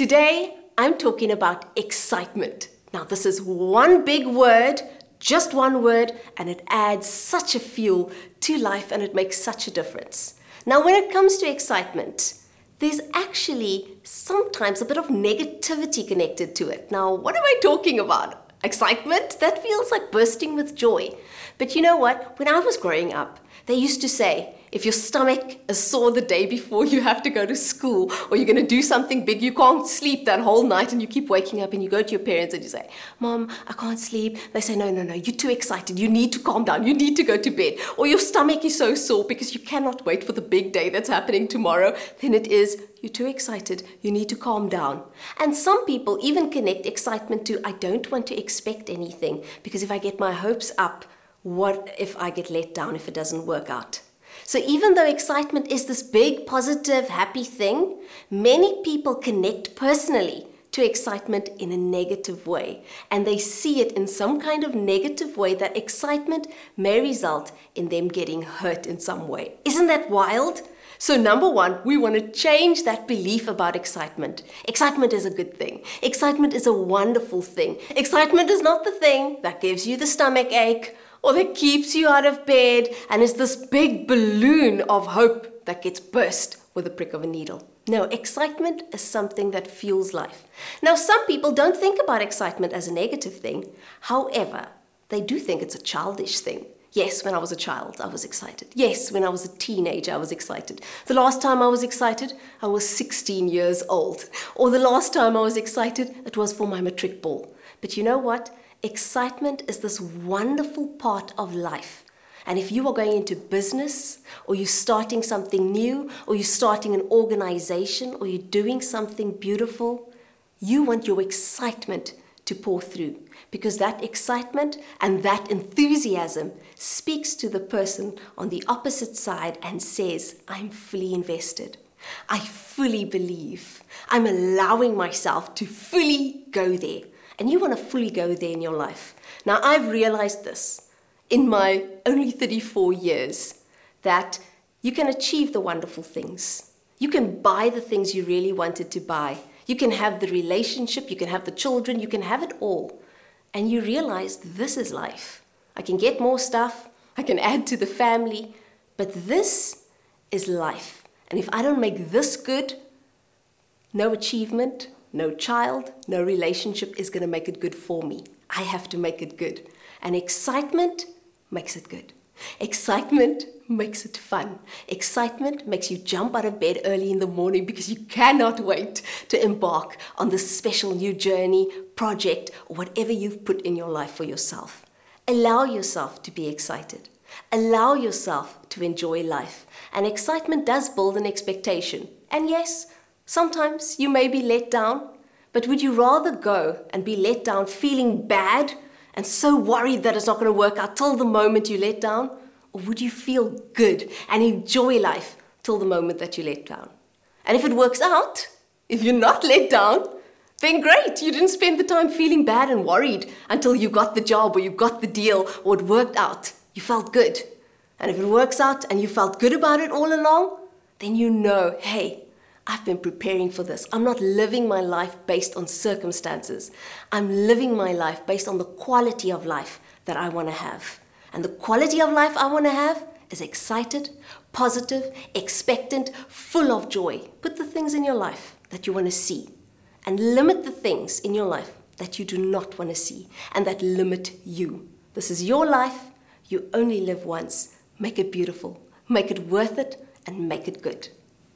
Today, I'm talking about excitement. Now, this is one big word, just one word, and it adds such a fuel to life and it makes such a difference. Now, when it comes to excitement, there's actually sometimes a bit of negativity connected to it. Now, what am I talking about? Excitement? That feels like bursting with joy. But you know what? When I was growing up, they used to say, if your stomach is sore the day before you have to go to school or you're going to do something big, you can't sleep that whole night and you keep waking up and you go to your parents and you say, Mom, I can't sleep. They say, No, no, no, you're too excited. You need to calm down. You need to go to bed. Or your stomach is so sore because you cannot wait for the big day that's happening tomorrow. Then it is, You're too excited. You need to calm down. And some people even connect excitement to, I don't want to expect anything because if I get my hopes up, what if I get let down if it doesn't work out? So, even though excitement is this big, positive, happy thing, many people connect personally to excitement in a negative way. And they see it in some kind of negative way that excitement may result in them getting hurt in some way. Isn't that wild? So, number one, we want to change that belief about excitement. Excitement is a good thing. Excitement is a wonderful thing. Excitement is not the thing that gives you the stomach ache or that keeps you out of bed and is this big balloon of hope that gets burst with a prick of a needle. No, excitement is something that fuels life. Now, some people don't think about excitement as a negative thing. However, they do think it's a childish thing. Yes, when I was a child, I was excited. Yes, when I was a teenager, I was excited. The last time I was excited, I was 16 years old. Or the last time I was excited, it was for my matric ball. But you know what? Excitement is this wonderful part of life. And if you are going into business, or you're starting something new, or you're starting an organization, or you're doing something beautiful, you want your excitement to pour through because that excitement and that enthusiasm speaks to the person on the opposite side and says, I'm fully invested. I fully believe. I'm allowing myself to fully go there and you want to fully go there in your life. Now, I've realized this in my only 34 years that you can achieve the wonderful things. You can buy the things you really wanted to buy. You can have the relationship, you can have the children, you can have it all. And you realize this is life. I can get more stuff, I can add to the family, but this is life. And if I don't make this good, no achievement, no child, no relationship is going to make it good for me. I have to make it good. And excitement makes it good. Excitement makes it fun. Excitement makes you jump out of bed early in the morning because you cannot wait to embark on this special new journey, project, or whatever you've put in your life for yourself. Allow yourself to be excited. Allow yourself to enjoy life. And excitement does build an expectation. And yes, Sometimes you may be let down, but would you rather go and be let down feeling bad and so worried that it's not going to work out till the moment you let down? Or would you feel good and enjoy life till the moment that you let down? And if it works out, if you're not let down, then great. You didn't spend the time feeling bad and worried until you got the job or you got the deal or it worked out. You felt good. And if it works out and you felt good about it all along, then you know, hey, I've been preparing for this. I'm not living my life based on circumstances. I'm living my life based on the quality of life that I want to have. And the quality of life I want to have is excited, positive, expectant, full of joy. Put the things in your life that you want to see and limit the things in your life that you do not want to see and that limit you. This is your life. You only live once. Make it beautiful, make it worth it, and make it good.